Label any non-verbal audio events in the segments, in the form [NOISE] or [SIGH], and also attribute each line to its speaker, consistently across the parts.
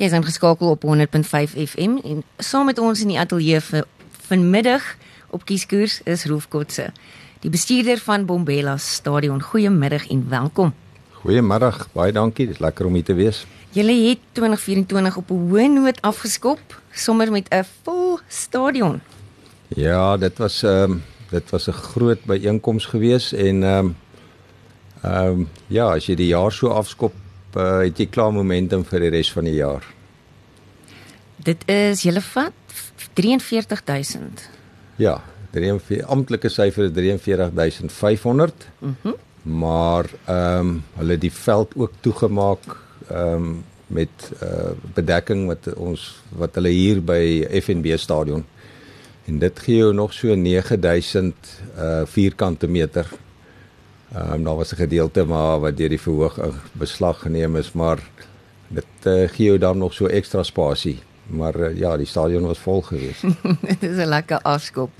Speaker 1: Jy is ingeskakel op 100.5 FM en saam met ons in die ateljee vir vanmiddag op Kieskoers is Rolf Kotse, die bestuurder van Bombela Stadion. Goeiemiddag en welkom.
Speaker 2: Goeiemiddag, baie dankie. Dit is lekker om hier te wees.
Speaker 1: Julle het 2024 op 'n hoë noot afgeskop, sommer met 'n vol stadion.
Speaker 2: Ja, dit was ehm um, dit was 'n groot byeenkoms geweest en ehm um, ehm um, ja, as jy die jaar so afskop uh, het jy klaar momentum vir die res van die jaar.
Speaker 1: Dit is julle vat 43000.
Speaker 2: Ja, 43 amptelike syfer is 43500. Mhm. Mm maar ehm um, hulle het die veld ook toegemaak ehm um, met uh, bedekking wat ons wat hulle hier by FNB stadion en dit gee jou nog so 9000 uh vierkante meter Ehm um, daar was 'n gedeelte maar wat deur die verhoog beslag geneem is, maar dit uh, gee jou dan nog so ekstra spasie. Maar uh, ja, die stadion was vol geweest. [LAUGHS]
Speaker 1: dit is 'n lekker afskop.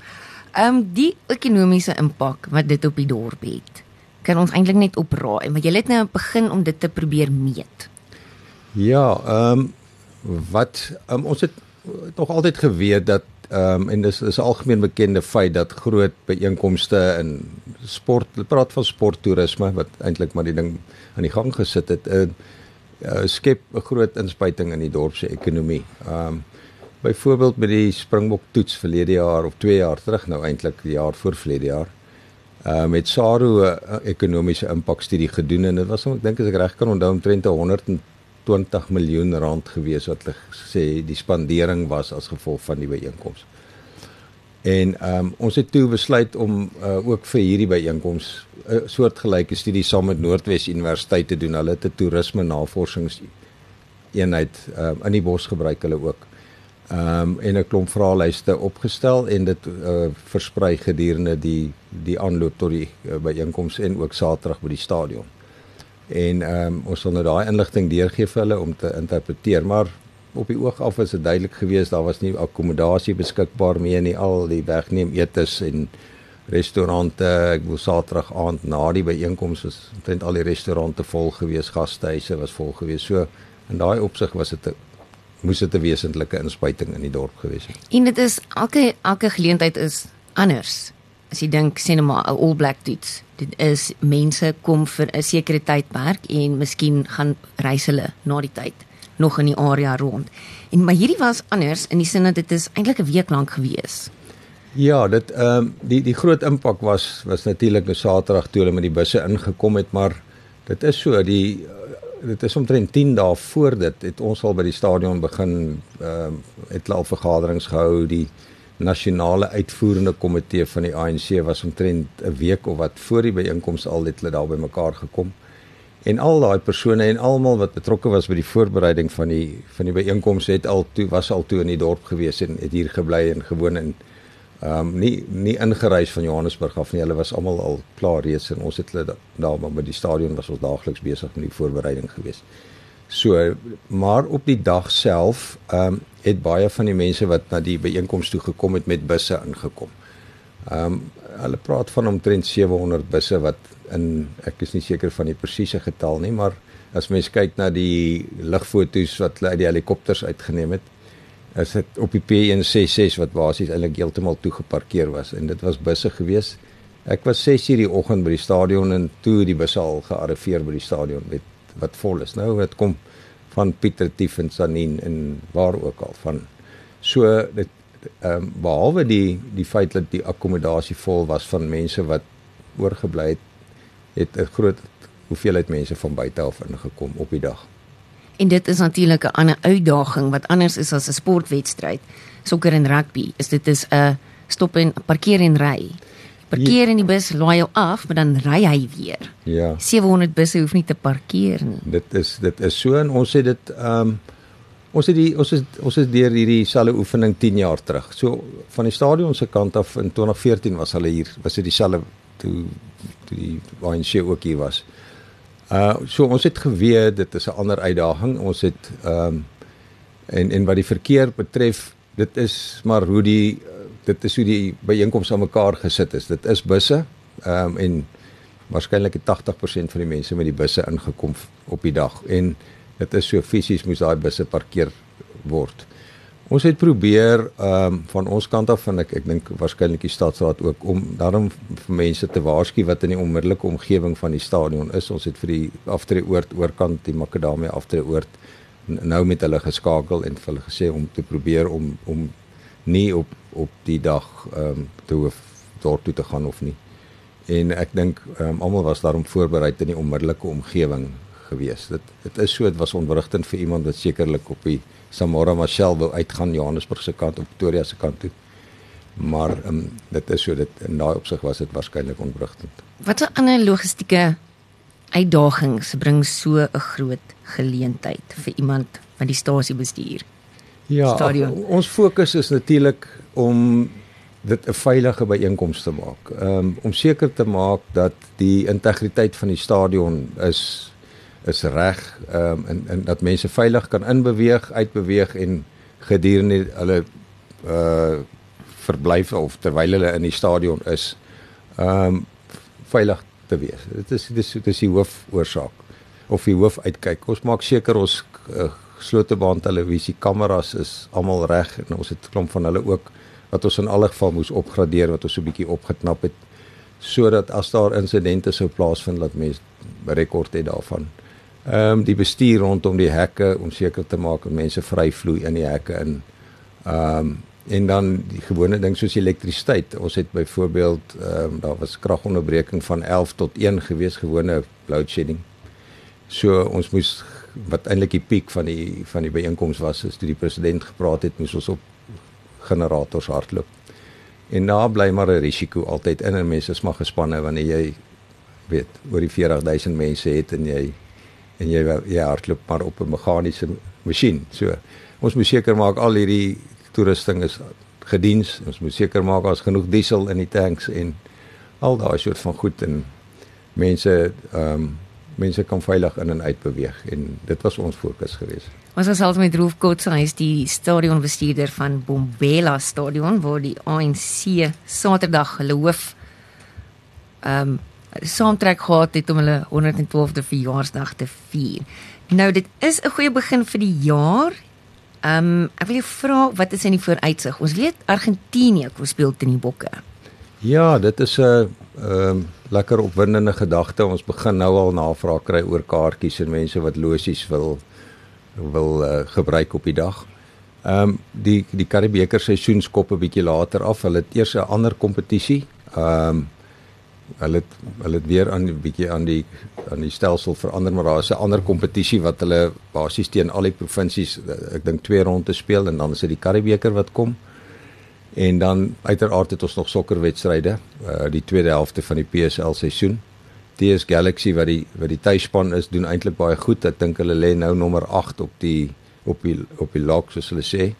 Speaker 1: Ehm um, die ekonomiese impak wat dit op die dorp het. Kan ons eintlik net opraai, maar jy het nou begin om dit te probeer meet.
Speaker 2: Ja, ehm um, wat um, ons het nog altyd geweet dat Ehm um, en dis is algemeen bekende feit dat groot byeenkomste in sport, praat van sporttoerisme wat eintlik maar die ding aan die gang gesit het, uh, uh, skep 'n groot inspuiting in die dorp se ekonomie. Ehm um, byvoorbeeld met die Springbok toets verlede jaar of 2 jaar terug nou eintlik die jaar voor verlede jaar. Ehm uh, met Saru 'n uh, ekonomiese impakstudie gedoen en dit was ek dink as ek reg kan onthou omtrent 100 20 miljoen rand gewees wat hulle sê die spandering was as gevolg van die byeenkoms. En ehm um, ons het toe besluit om uh, ook vir hierdie byeenkoms 'n uh, soortgelyke studie saam met Noordwes Universiteit te doen. Hulle het 'n toerisme navorsings eenheid uh, in die bos gebruik hulle ook. Ehm um, en 'n klomp vraelyste opgestel en dit uh, versprei gedurende die die aanloop tot die uh, byeenkoms en ook Saterdag by die stadion en ehm um, ons sal nou daai inligting deurgee vir hulle om te interpreteer maar op die oog af is dit duidelik geweest daar was nie akkommodasie beskikbaar meer nie. Al die wegneem etes en restaurante ek wou saterdag aand na die byeenkoms was omtrent al die restaurante vol geweest gastehuise was vol geweest so in daai opsig was dit moes dit 'n wesentlike inspuiting in die dorp geweest het.
Speaker 1: En dit is elke elke geleentheid is anders as jy dink sien nou maar 'n all black toets dit is mense kom vir 'n sekere tydperk en miskien gaan reis hulle na die tyd nog in die area rond. En maar hierdie was anders in die sin dat dit is eintlik 'n week lank gewees.
Speaker 2: Ja, dit ehm um, die die groot impak was was natuurlik op Saterdag toe hulle met die busse ingekom het, maar dit is so die dit is omtrent 10 dae voor dit het ons al by die stadion begin ehm um, het hulle al vergaderings gehou die nasionale uitvoerende komitee van die ANC was omtrent 'n week of wat voor die byeenkoms al het hulle daar bymekaar gekom. En al daai persone en almal wat betrokke was by die voorbereiding van die van die byeenkoms het al toe was al toe in die dorp gewees en het hier gebly en gewoon en ehm um, nie nie ingereis van Johannesburg af nie. Hulle was almal al klaar reeds en ons het hulle daar maar by die stadion was ons daagliks besig met die voorbereiding gewees. So maar op die dag self ehm um, het baie van die mense wat na die byeenkoms toe gekom het met busse ingekom. Ehm um, hulle praat van omtrent 700 busse wat in ek is nie seker van die presiese getal nie, maar as mens kyk na die lugfoto's wat hulle uit die helikopters uitgeneem het, is dit op die P166 wat basies eintlik heeltemal toegeparkeer was en dit was busse gewees. Ek was 6:00 die oggend by die stadion en toe die busse al gearriveer by die stadion met wat vol is. Nou dit kom van Pieter Tief en Sanin en waar ook al van so dit ehm um, behalwe die die feit dat die akkommodasie vol was van mense wat oorgebly het het 'n groot hoeveelheid mense van buite af ingekom op die dag.
Speaker 1: En dit is natuurlik 'n ander uitdaging wat anders is as 'n sportwedstryd. Sokker en rugby is dit is 'n stop en parkeer en ry parkeer in die bus, laai jou af, maar dan ry hy weer.
Speaker 2: Ja.
Speaker 1: 700 busse hoef nie te parkeer nie.
Speaker 2: Dit is dit is so en ons het dit ehm um, ons het die ons is ons is deur hierdie selfe oefening 10 jaar terug. So van die stadion se kant af in 2014 was hulle hier, was dit dieselfde toe toe die ANC ook hier was. Uh so ons het geweet dit is 'n ander uitdaging. Ons het ehm um, en en wat die verkeer betref, dit is maar hoe die dit is hoe die byeenkomste aan mekaar gesit is. Dit is busse. Ehm um, en waarskynlik het 80% van die mense met die busse ingekom op die dag. En dit is so fisies moes daai busse parkeer word. Ons het probeer ehm um, van ons kant af van ek ek dink waarskynlik die stadsraad ook om daarom vir mense te waarsku wat in die onmiddellike omgewing van die stadion is. Ons het vir die aftreeoord oorkant die Makadamia aftreeoord nou met hulle geskakel en vir hulle gesê om te probeer om om nie op op die dag ehm um, te hoef dorp toe te gaan of nie. En ek dink um, almal was daarom voorberei in die onmiddellike omgewing gewees. Dit dit is so dit was ontwrigtend vir iemand wat sekerlik op die Samora Machel wou uitgaan Johannesburg se kant op Pretoria se kant toe. Maar um, dit is so dit in daai opsig was dit waarskynlik ontwrigtend.
Speaker 1: Wat 'n ander logistieke uitdagings bring so 'n groot geleentheid vir iemand wat die stasie bestuur?
Speaker 2: Ja, ach, ons fokus is natuurlik om dit 'n veilige byeenkoms te maak. Um, om seker te maak dat die integriteit van die stadion is is reg um, en en dat mense veilig kan inbeweeg, uitbeweeg en gedurende hulle uh verblyf of terwyl hulle in die stadion is um, veilig te wees. Dit is dit is dit is die hoofoorsaak of die hoofuitkyk. Ons maak seker ons uh, slotebaan televisie kameras is almal reg en ons het klomp van hulle ook wat ons in alle geval moes opgradeer wat ons so 'n bietjie opgeknap het sodat as daar insidente sou plaasvind dat mense rekord het daarvan. Ehm um, die bestuur rondom die hekke om seker te maak dat mense vry vloei in die hekke in. Ehm um, en dan die gewone ding soos elektrisiteit. Ons het byvoorbeeld ehm um, daar was kragonderbreking van 11 tot 1 gewees gewone load shedding. So ons moes wat eintlik die piek van die van die byeenkoms was is toe die president gepraat het moes ons op generators hardloop. En daar bly maar 'n risiko altyd in en mense is maar gespanne wanneer jy weet oor die 40000 mense het en jy en jy jy hardloop maar op 'n meganiese masjien. So ons moet seker maak al hierdie toerusting is gediens. Ons moet seker maak daar's genoeg diesel in die tanks en al daai soort van goed en mense ehm um, mense kan veilig in en uit beweeg en dit was ons fokus geweest.
Speaker 1: Ons was altyd met Rolf Kotse, hy is die stadionbestuurder van Bombela Stadion waar die ANC Saterdag hulle hoof ehm um, saamtrek gehad het om hulle 112de verjaarsdag te vier. Nou dit is 'n goeie begin vir die jaar. Ehm um, ek wil jou vra wat is in die vooruitsig? Ons weet Argentinië kom speel teen die Bokke.
Speaker 2: Ja, dit is 'n ehm um, lekker opwindende gedagte. Ons begin nou al navraag kry oor kaartjies en mense wat losies wil wil uh, gebruik op die dag. Ehm um, die die Karibeker seisoen skop 'n bietjie later af. Hulle het eers 'n ander kompetisie. Ehm um, hulle het, hulle het weer aan 'n bietjie aan die aan die stelsel verander, maar daar is 'n ander kompetisie wat hulle basies teen al die provinsies eh, ek dink twee ronde speel en dan is dit die Karibeker wat kom. En dan uiteraard het ons nog sokkerwedstryde, uh die tweede helfte van die PSL seisoen. TS Galaxy wat die wat die tuisspan is doen eintlik baie goed. Ek dink hulle lê nou nommer 8 op die op die op die log soos hulle sê.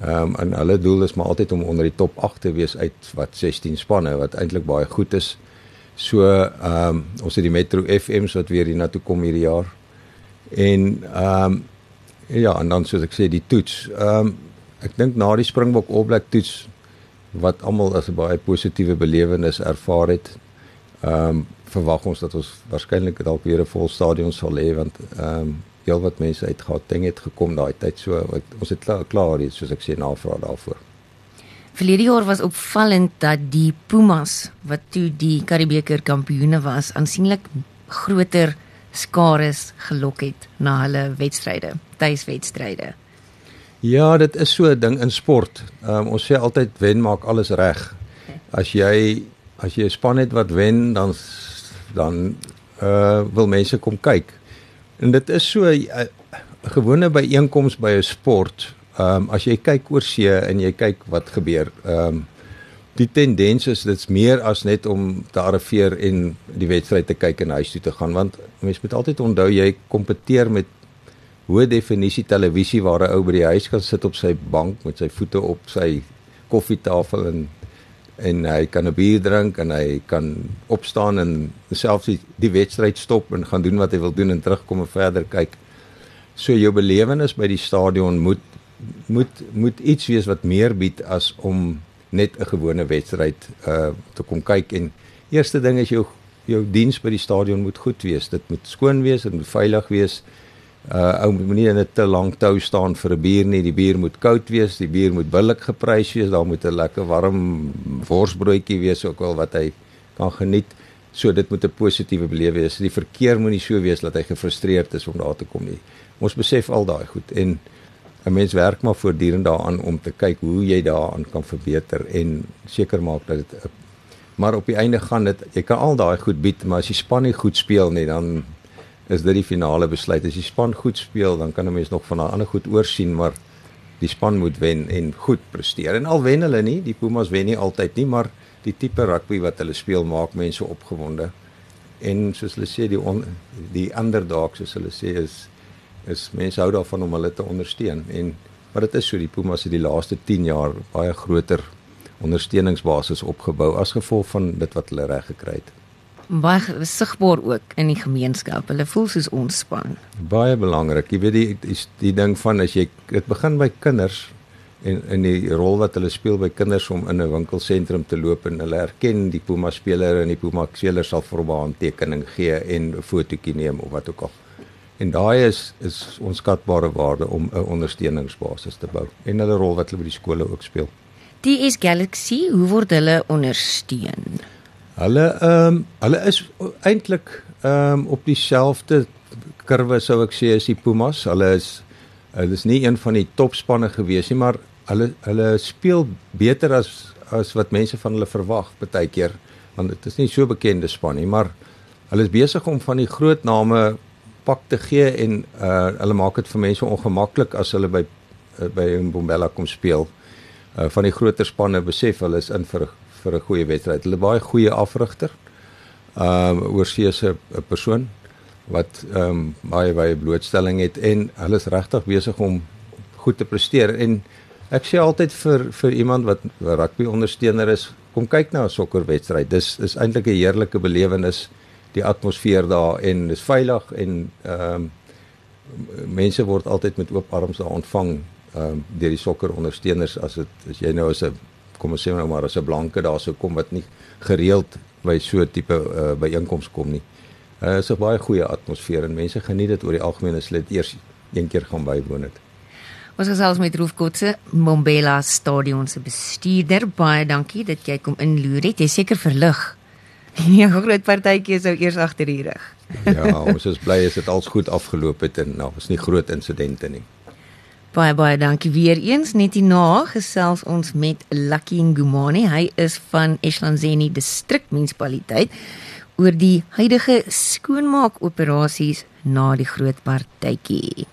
Speaker 2: Ehm um, en hulle doel is maar altyd om onder die top 8 te wees uit wat 16 spanne wat eintlik baie goed is. So ehm um, ons het die Metro FM's wat weer hiernatoe kom hierdie jaar. En ehm um, ja, en dan soos ek sê die toets. Ehm um, ek dink na die Springbok All Black toets wat almal as 'n baie positiewe belewenis ervaar het. Ehm um, verwag ons dat ons waarskynlik dalk weer 'n vol stadion sal hê want ehm um, heel wat mense uit Gauteng het gekom daai tyd so wat, ons het klaar klaar hier soos ek sê navraag daarvoor.
Speaker 1: Verlede jaar was opvallend dat die Pumas wat toe die Karibeker kampioene was aansienlik groter skares gelok het na hulle wedstryde, tuiswedstryde.
Speaker 2: Ja, dit is so 'n ding in sport. Um, ons sê altyd wen maak alles reg. As jy as jy 'n span het wat wen, dan dan uh wil mense kom kyk. En dit is so 'n uh, gewone byeenkoms by 'n sport. Ehm um, as jy kyk oor see en jy kyk wat gebeur, ehm um, die tendens is dit's meer as net om te arriveer en die wedstryd te kyk en huis toe te gaan want mense moet altyd onthou jy kompeteer met hoë definisie televisie waar 'n ou by die huis kan sit op sy bank met sy voete op sy koffietafel en en hy kan 'n bier drink en hy kan opstaan en selfs die, die wedstryd stop en gaan doen wat hy wil doen en terugkom en verder kyk. So jou belewenis by die stadion moet moet moet iets wees wat meer bied as om net 'n gewone wedstryd uh te kom kyk en eerste ding is jou jou diens by die stadion moet goed wees. Dit moet skoon wees en veilig wees Uh ou moenie in 'n te lank tou staan vir 'n bier nie. Die bier moet koud wees, die bier moet billik geprys wees. Daar moet 'n lekker warm worsbroodjie wees ook wel wat hy kan geniet. So dit moet 'n positiewe belewe wees. Die verkeer moenie so wees dat hy gefrustreerd is om daar te kom nie. Ons besef al daai goed en 'n mens werk maar voortdurend daaraan om te kyk hoe jy daaraan kan verbeter en seker maak dat dit maar op die einde gaan dit jy kan al daai goed bied, maar as die span nie goed speel nie, dan is dit die finale besluit. As die span goed speel, dan kan 'n mens nog van daai ander goed oorsien, maar die span moet wen en goed presteer. En al wen hulle nie, die Pumas wen nie altyd nie, maar die tipe rugby wat hulle speel maak mense opgewonde. En soos hulle sê die on, die underdogs soos hulle sê is is mense hou daarvan om hulle te ondersteun en maar dit is so die Pumas het die laaste 10 jaar baie groter ondersteuningsbasis opgebou as gevolg van dit wat hulle reg gekry het.
Speaker 1: Baie sigbaar ook in die gemeenskap. Hulle voel soos ons span.
Speaker 2: Baie belangrik. Jy weet die die, die ding van as jy dit begin by kinders en in die rol wat hulle speel by kinders om in 'n winkelsentrum te loop en hulle erken die Puma speler en die Puma speler sal vir hom 'n handtekening gee en 'n fotootjie neem of wat ook al. En daai is is onskatbare waarde om 'n ondersteuningsbasis te bou en hulle rol wat hulle by die skole ook speel.
Speaker 1: DS Galaxy, hoe word hulle ondersteun?
Speaker 2: Hulle ehm um, hulle is eintlik ehm um, op dieselfde kurwe sou ek sê as die Pumas. Hulle is hulle is nie een van die topspanne gewees nie, maar hulle hulle speel beter as as wat mense van hulle verwag baie keer want dit is nie so bekende span nie, maar hulle is besig om van die groot name pak te gee en uh hulle maak dit vir mense ongemaklik as hulle by uh, by Mbombela kom speel uh, van die groter spanne besef hulle is in vir vir 'n goeie wedstryd. Hulle baie goeie afrigter. Ehm um, oorsee se 'n persoon wat ehm um, baie baie blootstelling het en hulle is regtig besig om goed te presteer en ek sê altyd vir vir iemand wat rugby ondersteuner is, kom kyk na 'n sokkerwedstryd. Dis is eintlik 'n heerlike belewenis die atmosfeer daar en dis veilig en ehm um, mense word altyd met oop arms daar ontvang ehm um, deur die sokker ondersteuners as dit as jy nou as 'n kom ons sê nou maar as 'n blanke daar sou kom wat nie gereeld by so 'n tipe uh, byeenkoms kom nie. Uh is 'n baie goeie atmosfeer en mense geniet dit oor die algemeen as hulle dit eers een keer gaan bywoon het.
Speaker 1: Ons gesels met Roof Kotse, Mombela Stadion se bestuurder. Baie dankie dat jy kom inloer het. Jy seker verlig. [LAUGHS] Ja, groot partytjie sou eers agter die rug.
Speaker 2: ja, ons is bly as dit als goed afgeloop het en nou was nie groot insidente nie.
Speaker 1: Baie baie dankie weer eens net hierna gesels ons met Lucky Ngumani. Hy is van Eslanzeni distrik munisipaliteit oor die huidige skoonmaak operasies na die groot partytjie.